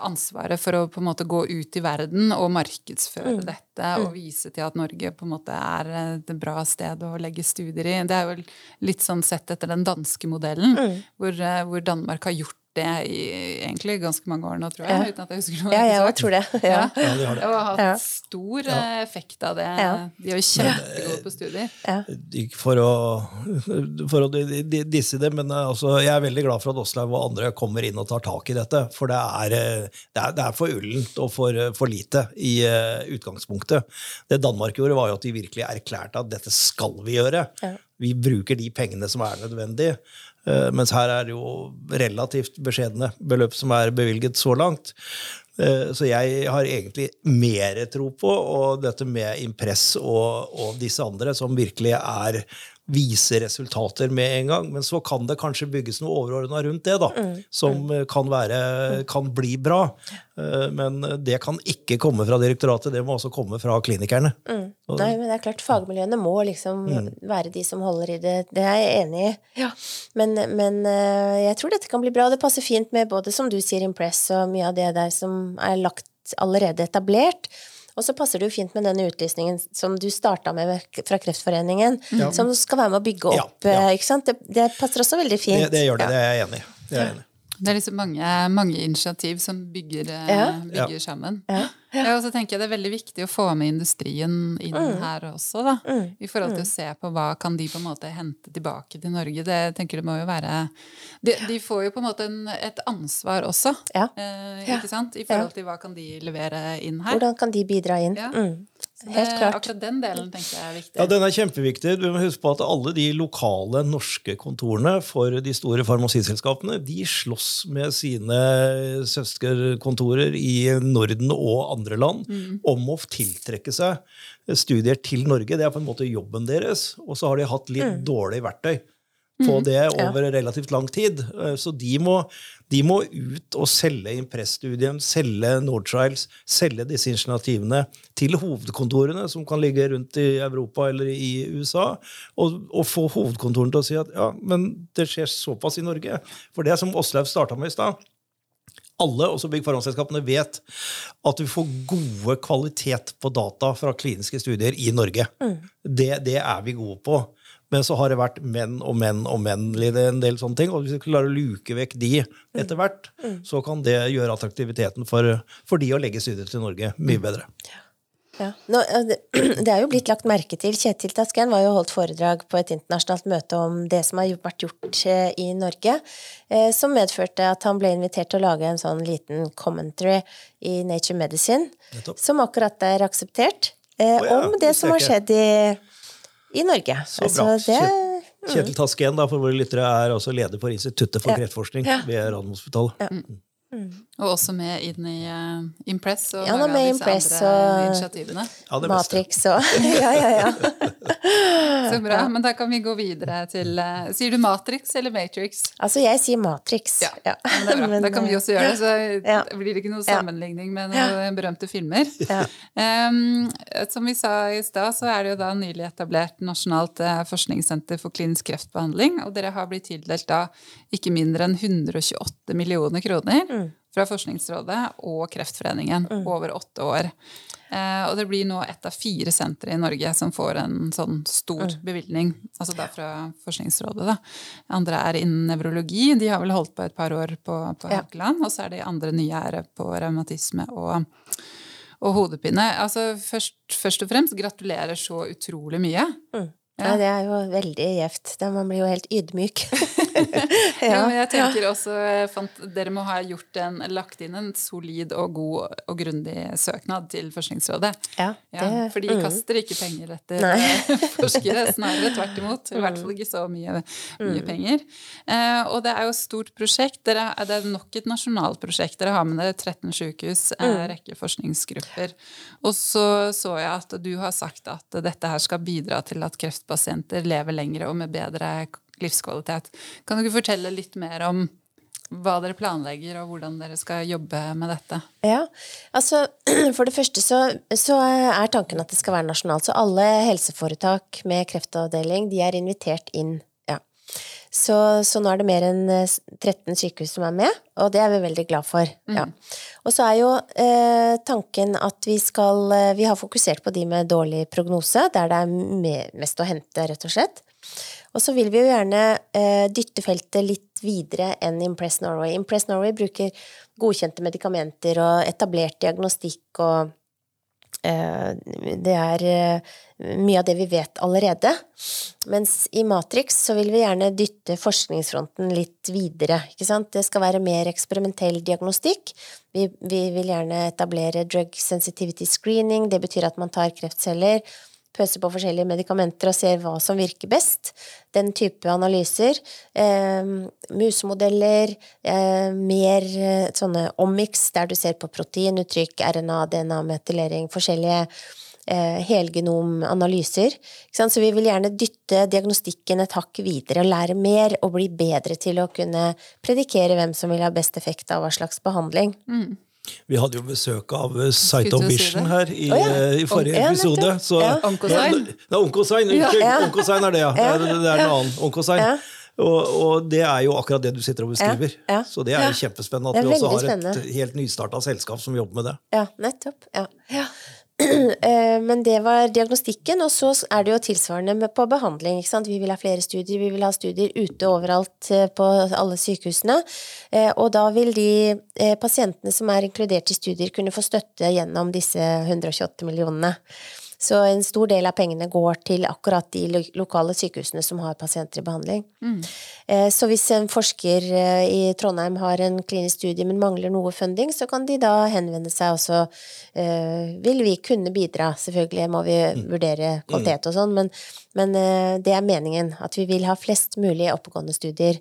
ansvaret for å på en måte gå ut i verden og markedsføre mm. dette og mm. vise til at Norge på en måte er et bra sted å legge studier i. Det er jo litt sånn sett etter den danske modellen, mm. hvor, uh, hvor Danmark har gjort det i egentlig ganske mange år nå, tror jeg. Ja. uten at jeg husker noe. Ja, jeg òg sagt. tror det. Ja. Ja, de har det. Og har hatt stor eh, effekt av det. Ja. De er jo kjempegode på studier. Ikke for å, for å di- di- disse det, men eh, altså, jeg er veldig glad for at Åslaug og andre kommer inn og tar tak i dette. For det er, eh, det er, det er for ullent og for, eh, for lite i eh, utgangspunktet. Det Danmark gjorde, var jo at de virkelig erklærte at dette skal vi gjøre. Ja. Vi bruker de pengene som er nødvendig. Eh, Mens her er det jo relativt beskjedne beløp som er bevilget så langt. Eh, Så jeg har egentlig mer tro på og dette med Impress og, og disse andre, som virkelig er viser resultater med en gang. Men så kan det kanskje bygges noe overordna rundt det, da, som eh, kan, være, kan bli bra. Eh, Men det kan ikke komme fra direktoratet, det må også komme fra klinikerne. Mm. Nei, men det er klart, fagmiljøene må liksom være de som holder i det. Det er jeg enig i. Men, men eh, jeg tror dette kan bli bra. Det passer fint med både, som du sier, Impress og mye av det der som er lagt allerede etablert. Og så passer det jo fint med denne utlysningen som du starta med fra Kreftforeningen, som skal være med å bygge opp. ja. ja. Ikke sant? Det, det passer også veldig fint. Det, det gjør det, Ja. det er jeg enig i. Det er jeg liksom mange, mange initiativ som bygger, eh, Ja. bygger sammen. Ja. Ja, og så tenker jeg Det er veldig viktig å få med industrien inn her også. da, I forhold til å se på hva kan de på en måte hente tilbake til Norge. Det jeg tenker det må jo være De, de får jo på en måte en, et ansvar også. Ja. Eh, Ja. ikke sant? I forhold til hva kan de levere inn her. Hvordan kan de bidra inn? Ja. Mm. Helt klart. Akkurat den delen tenker jeg er viktig. Ja, Den er kjempeviktig. Du må huske på at alle de lokale norske kontorene for de store farmasiselskapene de slåss med sine søsterkontorer i Norden og andre land om å tiltrekke seg studier til Norge. Det er på en måte jobben deres. Og så har de hatt litt dårlig verktøy på det over relativt lang tid. Eh, Så de må, de må ut og selge Impress-studien, selge Nordtrials, selge disse initiativene til hovedkontorene, som kan ligge rundt i Europa eller i USA, og, og få hovedkontorene til å si at ja, men det skjer såpass i Norge. For det som Åslaug starta med i stad, alle, også bygg forhåndsselskapene, vet at vi får gode kvalitet på data fra kliniske studier i Norge. Det, det er vi gode på. Men så har det vært menn og menn og menn en del sånne ting. Og hvis vi klarer å luke vekk de etter hvert, så kan det gjøre attraktiviteten for, for de å legge studiet til Norge mye bedre. Ja. Nå, det det er jo blitt lagt merke til. Kjetil Tasken var jo holdt foredrag på et internasjonalt møte om det som har vært gjort eh, i Norge, eh, som medførte at han ble invitert til å lage en sånn liten commentary i Nature Medicine, Nettopp. som akkurat er akseptert, eh, oh, ja, om det som har skjedd i, i Norge. Så bra. Altså, det, Kjetil Tasken da, for våre lyttere, er også leder for Instituttet for kreftforskning ved Radiumhospitalet. Og også med inn i uh, Impress og Ja, mange av disse Impress andre og- initiativene. Ja, det. Matrix og Ja, ja, ja. Så bra, men da kan vi gå videre til uh, Sier du Matrix eller Matrix? Altså, jeg sier Matrix. Ja, men det er bra. Men, da kan vi eh, også gjøre det, så Ja. blir det ikke noe sammenligning med noen berømte filmer. Ja. Um, som vi sa i stad, så er det jo da nylig etablert Nasjonalt forskningssenter for klinisk kreftbehandling, og dere har blitt tildelt da ikke mindre enn 128 millioner kroner Mm. Fra Forskningsrådet og Kreftforeningen over åtte år. Eh, og det blir nå ett av fire sentre i Norge som får en sånn stor Mm. bevilgning. Altså da fra Forskningsrådet, da. Andre er innen nevrologi. De har vel holdt på et par år på, på Ja. Og så er de andre nye er på revmatisme og, og hodepine. Altså først, først og fremst gratulerer så utrolig mye. Ja, det er jo veldig gjevt. Man blir jo helt ydmyk. Ja, men jeg tenker også eh, fant, Dere må ha gjort en, lagt inn en solid og god og grundig søknad til Forskningsrådet. Ja, Ja, for de mm. kaster ikke penger etter Nei. eh, forskere, snarere tvert imot. I hvert fall ikke så mye, mye penger. Eh, og det er jo et stort prosjekt. Dere, det er nok et nasjonalt prosjekt. Dere har med dere 13 sykehus, en rekke forskningsgrupper. Og så så jeg at du har sagt at dette her skal bidra til at kreftpasienter lever lengre og med bedre livskvalitet. Kan du ikke fortelle litt mer om hva dere planlegger, og hvordan dere skal jobbe med dette? Ja, altså for det første så, så er tanken at det skal være nasjonalt. Så alle helseforetak med kreftavdeling, de er invitert inn. Så, så, nå er det mer enn 13 sykehus som er med, og det er vi veldig glad for. Mm. Ja. Og så er jo eh, tanken at vi skal Vi har fokusert på de med dårlig prognose, der det er mest å hente, rett og slett. Og så vil vi jo gjerne eh, dytte feltet litt videre enn Impress Norway. Impress Norway bruker godkjente medikamenter og etablert diagnostikk og eh, det er eh, mye av det vi vet allerede. Mens i Matrix så vil vi gjerne dytte forskningsfronten litt videre. Ikke sant? Det skal være mer eksperimentell diagnostikk. Vi, vi vil gjerne etablere drug sensitivity screening. Det betyr at man tar kreftceller pøser på forskjellige medikamenter og ser hva som virker best. Den type analyser. Eh, musemodeller, eh, mer eh, sånne omics, der du ser på proteinuttrykk, RNA, DNA, metylering, forskjellige eh, helgenomanalyser. Så vi vil gjerne dytte diagnostikken et hakk videre og lære mer og bli bedre til å kunne predikere hvem som vil ha best effekt av hva slags behandling. Mm. Vi hadde jo besøk av Saito Site of Vision her i, oh, ja. Eh, i forrige ja, episode. Så, ja. Onkosign? Ja, Onkosign. Ja. Onkosign er det, ja. Det er, det er en annen. Onkosign. Og, og, det er jo akkurat det du sitter og beskriver. Så det er jo kjempespennende at vi også har et helt nystarta selskap som jobber med det. Ja, nettopp. Ja. Eh, men det var diagnostikken, og så er det jo tilsvarende på behandling. Vi vil ha flere studier, vi vil ha studier ute overalt eh, på alle sykehusene. Eh, og da vil de pasientene som er inkludert i studier, kunne få støtte gjennom disse 128 millionene. Så en stor del av pengene går til akkurat de lokale sykehusene som har pasienter i behandling. Mm. Eh, så hvis en forsker eh, i Trondheim har en klinisk studie, men mangler noe funding, så kan de da henvende seg, også. eh, vil vi kunne bidra. Selvfølgelig må vi mm. vurdere kvalitet og sånn, men, men det er meningen. At vi vil ha flest mulig oppegående studier,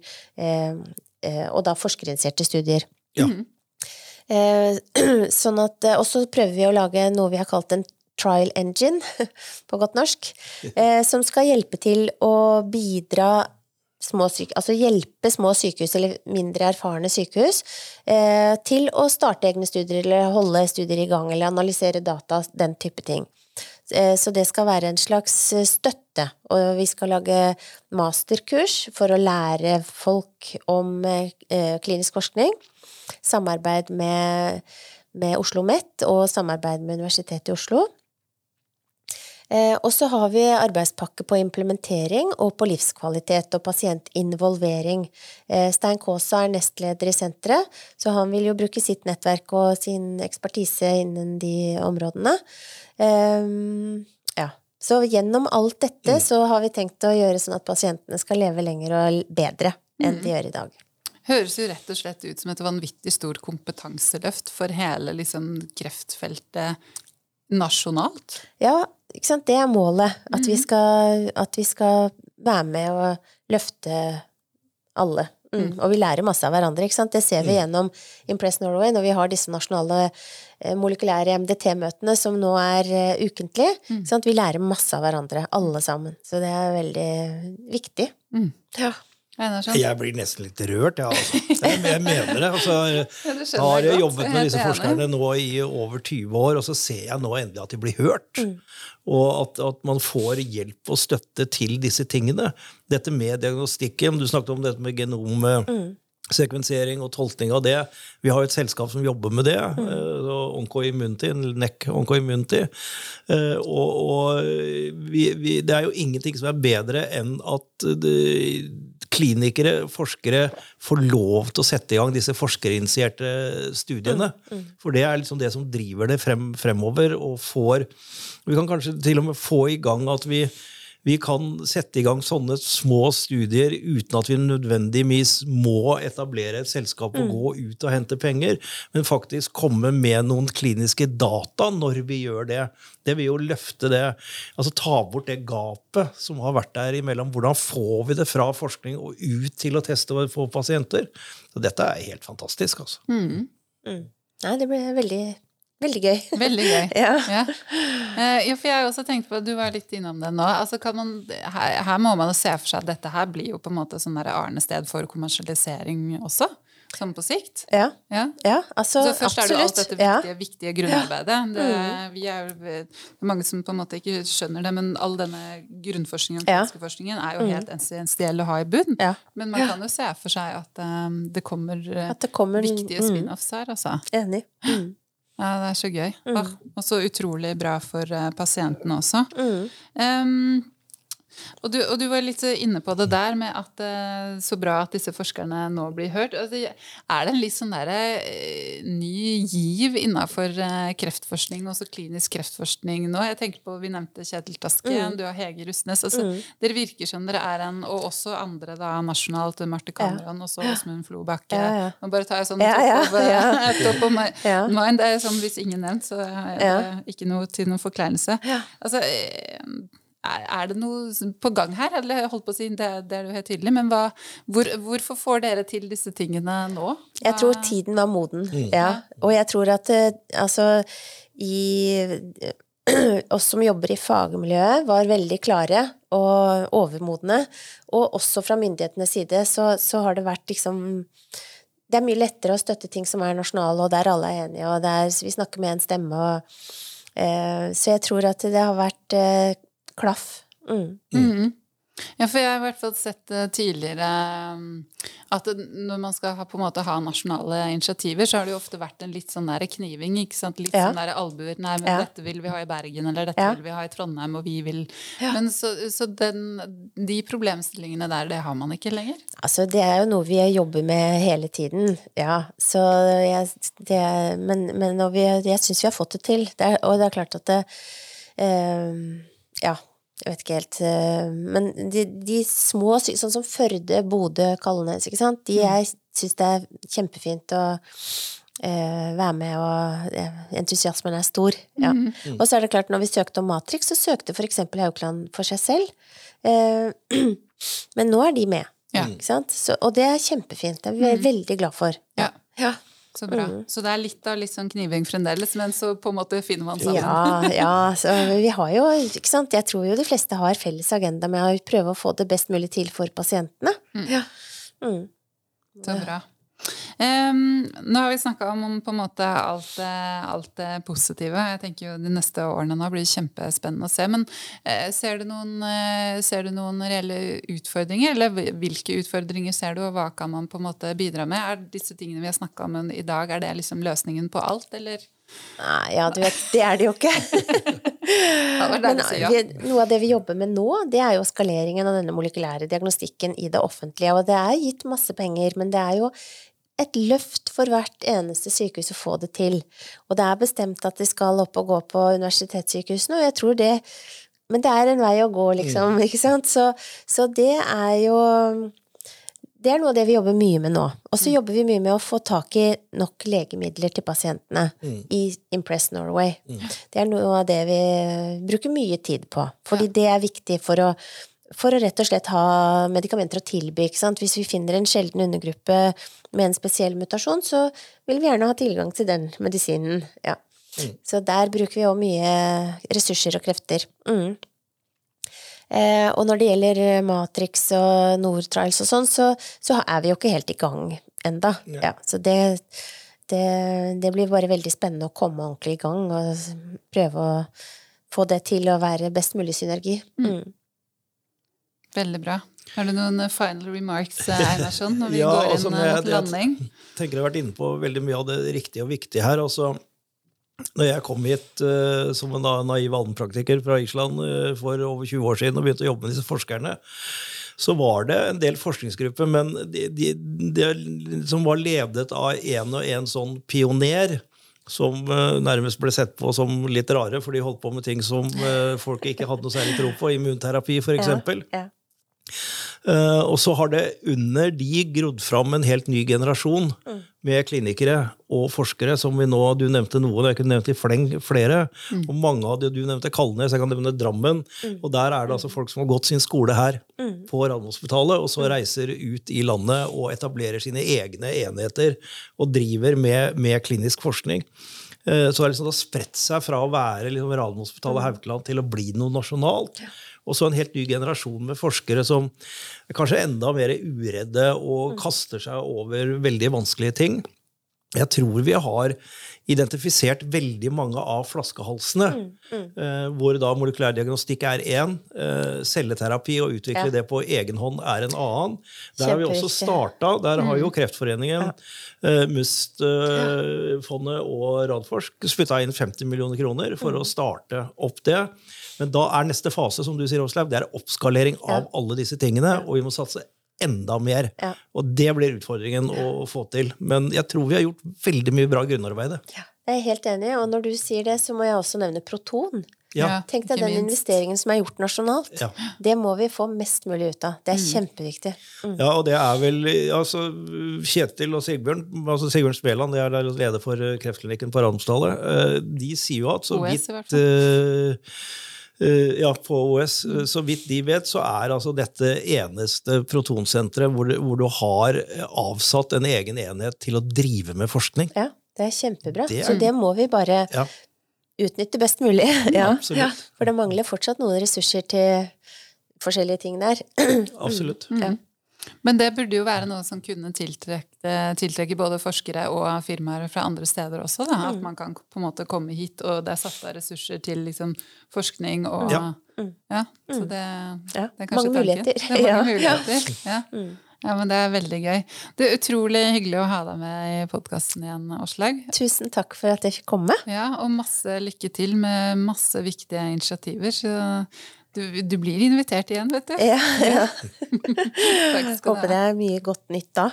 og da forskerinitierte studier. Ja. Mm. Sånn at, og så prøver vi å lage noe vi har kalt en trial engine, på godt norsk, eh, som skal hjelpe til å bidra små syke, altså hjelpe små sykehus eller mindre erfarne sykehus eh, til å starte egne studier eller holde studier i gang eller analysere data, den type ting. Eh, så det skal være en slags støtte, og vi skal lage masterkurs for å lære folk om klinisk forskning. Samarbeid med, med Oslo OsloMet og samarbeid med Universitetet i Oslo. Eh, og så har vi arbeidspakke på implementering og på livskvalitet og pasientinvolvering. Eh, Stein Kaasa er nestleder i senteret, så han vil jo bruke sitt nettverk og sin ekspertise innen de områdene. Eh, ja. Så gjennom alt dette mm. så har vi tenkt å gjøre sånn at pasientene skal leve lenger og bedre enn de mm. gjør i dag. Høres jo rett og slett ut som et vanvittig stort kompetanseløft for hele liksom, kreftfeltet nasjonalt? Ja, det er målet. At, mm. vi mhm. skal, at, vi skal, være med og løfte alle. Mm. Mm. Og vi lærer masse av hverandre. ikke sant? Det ser vi mm. gjennom Impress Norway når vi har disse nasjonale eh, molekylære MDT-møtene som nå er uh, ukentlig. Mm. Vi lærer masse av hverandre, alle sammen. Så det er veldig viktig. Mm. Ja. Jeg blir nesten litt rørt, ja, altså. jeg, jeg mener det. Altså, jeg har jobbet med disse forskerne nå i over 20 år, og så ser jeg nå endelig at de blir hørt. Mm. Og at, at, man får hjelp og støtte til disse tingene. Dette med diagnostikken, du snakket om dette med genom... Mm og tolkning av det. Vi har jo et selskap som jobber med det. Mm. Uh, Oncoimmunity, NEC Oncoimmunity. Uh, og, og vi, vi, det er jo ingenting som er bedre enn at det, klinikere, forskere, får lov til å sette i gang disse forskerinitierte studiene. Mm, mm. For det er liksom det som driver det frem, fremover, og får Vi kan kanskje til og med få i gang at vi vi kan sette i gang sånne små studier uten at vi nødvendigvis må etablere et selskap og mm. gå ut og hente penger, men faktisk komme med noen kliniske data når vi gjør det. Det vil jo løfte det, altså ta bort det gapet som har vært der imellom. Hvordan får vi det fra forskning og ut til å teste for pasienter? Så dette er helt fantastisk, altså. Mm. Mm. Nei, det ble veldig Veldig gøy. Veldig gøy. ja. Ja. Uh, ja. for jeg har også tenkt på, Du var litt innom det nå. Altså man, her, her, må man jo se for seg at dette her blir jo på en måte sånn arnested for kommersialisering også. sånn på sikt. Ja. Ja. ja altså Så først er det alt dette viktige, viktige grunnarbeidet. Det, vi er, jo- det er mange som på en måte ikke skjønner det, men all denne grunnforskningen Ja. forskningen er jo helt essensiell å ha i bunn. Men man kan jo se for seg at um, det kommer eh, At det kommer viktige mm, spin-offs her, altså. Enig. Mm. Ja, det er så gøy. Mm. og så utrolig bra for uh, pasientene også. Mm. Um, og, du, og du var litt inne på det der med at uh, så bra at disse forskerne nå blir hørt. Altså, er det en litt sånn der, uh, ny giv innafor uh, kreftforskning, også klinisk kreftforskning nå? Jeg tenker på, Vi nevnte Kjetil Tasken, du har Hege Rustnes. Altså, Dere virker som dere er en, og også andre da nasjonalt, Marte Cameron, også Åsmund Flobakke. Ja, ja. Nå bare tar jeg sånn Ja, ja, top of, ja. top of mind. Det er sånn hvis ingen nevnt, så er det Ja. ikke noe til noen forkleinelse. Ja. Altså, eh, er det noe på gang her? Eller jeg holdt på å si, det, det er jo helt tydelig, men hva, hvor, hvorfor får dere til disse tingene nå? Jeg tror tiden var moden, ja. Og jeg tror at eh, altså i oss som jobber i fagmiljøet, var veldig klare og overmodne. Og også fra myndighetenes side så, så har det vært liksom Det er mye lettere å støtte ting som er nasjonale, og der alle er enige, og der vi snakker med en stemme. Og, eh, så jeg tror at det har vært eh, klaff. Mm. Mm. Ja, for jeg har i hvert fall sett eh, tidligere um, at når man skal ha, på en måte ha nasjonale initiativer, så har det jo ofte vært en litt sånn der kniving, ikke sant? Litt Ja. sånn der albuer. Nei, men Ja. dette vil vi ha i Bergen, eller dette Ja. vil vi ha i Trondheim, og vi vil Ja. Men så, så den, de problemstillingene der, det har man ikke lenger? Altså, det er jo noe vi jobber med hele tiden, ja. Så jeg, det, men men vi, jeg syns vi har fått det til. Det er, og det er klart at det eh, Ja, jeg vet ikke helt eh, Men de, de små, sånn som Førde, Bodø, Kalnes, ikke sant, de jeg syns det er kjempefint å Uh, være med, og entusiasmen er stor. Ja. Og så er det klart, når vi søkte om Matrix, så søkte eksempel Haukeland for seg selv. Uh, men nå er de med. Ja. Ikke sant? Så, og det er kjempefint. Det er vi veldig glad for. Ja. Ja. Så bra. Mm. Så det er litt av litt sånn kniving fremdeles, men så på en måte finner man sammen. Ja, ja, så vi har jo, ikke sant, jeg tror jo de fleste har felles agenda med å prøve å få det best mulig til for pasientene. Ja. Mm. Så bra. Em, nå har vi snakka om, om på en måte alt, det- alt det positive. Jeg tenker jo De neste årene nå blir kjempespennende å se. Men uh, ser, du noen, uh, ser du noen reelle utfordringer? Eller hvilke utfordringer ser du, og hva kan man på en måte bidra med? Er disse tingene vi har snakka om i dag, er det liksom løsningen på alt, eller? Nei, ja, du vet, det er det jo ikke. Men noe av det vi jobber med nå, det er jo skaleringen av denne molekylære diagnostikken i det offentlige. Og det er gitt masse penger, men det er jo et løft for hvert eneste sykehus å få det til. Og det er bestemt at de skal opp og gå på universitetssykehusene, og jeg tror det Men det er en vei å gå, liksom, ikke sant? Så, så det er jo det er noe av det vi jobber mye med nå. Og så jobber vi mye med å få tak i nok legemidler til pasientene i Impress Norway. Det er noe av det vi bruker mye tid på, fordi det er viktig for å, for å rett og slett ha medikamenter å tilby. Ikke sant? Hvis vi finner en sjelden undergruppe med en spesiell mutasjon, så vil vi gjerne ha tilgang til den medisinen. Ja. Så der bruker vi òg mye ressurser og krefter. Mm. Eh, og når det gjelder Matrix og Nortrials og sånn, så, så er vi jo ikke helt i gang enda. Ja. så det, det, det blir bare veldig spennende å komme ordentlig i gang og prøve å få det til å være best mulig synergi. Mm. Veldig bra. Har du noen eh, final remarks, eh, Einarsson, når vi Ja, går altså, inn altså, jeg- mot jeg- tenker jeg har vært inne på veldig mye av det riktige og viktige her. Altså, når jeg kom hit uh, som en naiv allmennpraktiker fra Island uh, for over 20 år siden og begynte å jobbe med disse forskerne, så var det en del forskningsgrupper, men de, de, de, som var ledet av en og en sånn pioner. Som uh, nærmest ble sett på som litt rare, for de holdt på med ting som folk ikke hadde noe særlig tro på. Immunterapi, f.eks. Ja, ja. Eh, og så har det under de grodd fram en helt ny generasjon med klinikere og forskere, som vi nå Du nevnte noen, jeg kunne nevnt i fleng flere. Og mange av de du nevnte Kalnes, jeg kan nevne Drammen. Og der er det altså folk som har gått sin skole her på Radiumhospitalet, og så reiser ut i landet og etablerer sine egne enheter og driver med, med klinisk forskning. Eh, Så det, har liksom, spredt seg fra å være liksom Radiumhospitalet Haukeland til å bli noe nasjonalt. Og så en helt ny generasjon med forskere som er kanskje enda mer uredde og kaster seg over veldig vanskelige ting. Jeg tror vi har identifisert veldig mange av flaskehalsene, eh, hvor da molekylær diagnostikk er én, eh, celleterapi og utvikle Ja. det på egen hånd er en annen. Der har vi også starta. Der har jo Kreftforeningen, eh, MUST-fondet og Radforsk spytta inn 50 millioner kroner for Mm. å starte opp det. Men da er neste fase som du sier, Åslaug, det er oppskalering av alle disse tingene, og vi må satse enda mer. Ja. Og det blir utfordringen å få til. Men jeg tror vi har gjort veldig mye bra grunnarbeid. Ja, jeg er helt enig, og når du sier det, så må jeg også nevne Proton. Ja. Tenk deg den minst. investeringen som er gjort nasjonalt. Ja. Det må vi få mest mulig ut av. Mm. Det er kjempeviktig. Ja, og det er vel altså, Kjetil og Sigbjørn altså Sigbjørn Speland, det er der leder for eh, kreftklinikken på Radiumstallet, eh, de sier jo at så vidt ja, på OS. eh, Så vidt de vet, så er altså dette eneste protonsenteret hvor, du- hvor du har eh, avsatt en egen enhet til å drive med forskning. Ja, det er kjempebra. Det er- Så det må vi bare Ja, utnytte best mulig. Ja, Absolutt. ja. For det mangler fortsatt noen ressurser til forskjellige ting der. absolutt. Ja. Men det burde jo være noe som kunne tiltrekke, tiltrekke både forskere og firmaer fra andre steder også. Da. Mm. At man kan på en måte komme hit, og det er satt av ressurser til liksom, forskning og Ja. Ja, så det, Mm. Ja, det er kanskje mange tanken. muligheter. Det er mange Ja, muligheter. Ja. Mm. ja, men det er veldig gøy. Det er utrolig hyggelig å ha deg med i podkasten igjen, Åslaug. Tusen takk for at jeg fikk komme. Ja, og masse lykke til med masse viktige initiativer. Så du, du blir invitert igjen, vet du. Ja, ja. Håper det er mye godt nytt da.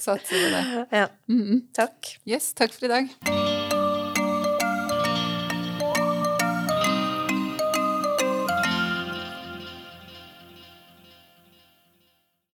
Satser på det. Ja. Mhm. Takk. Yes, takk for i dag.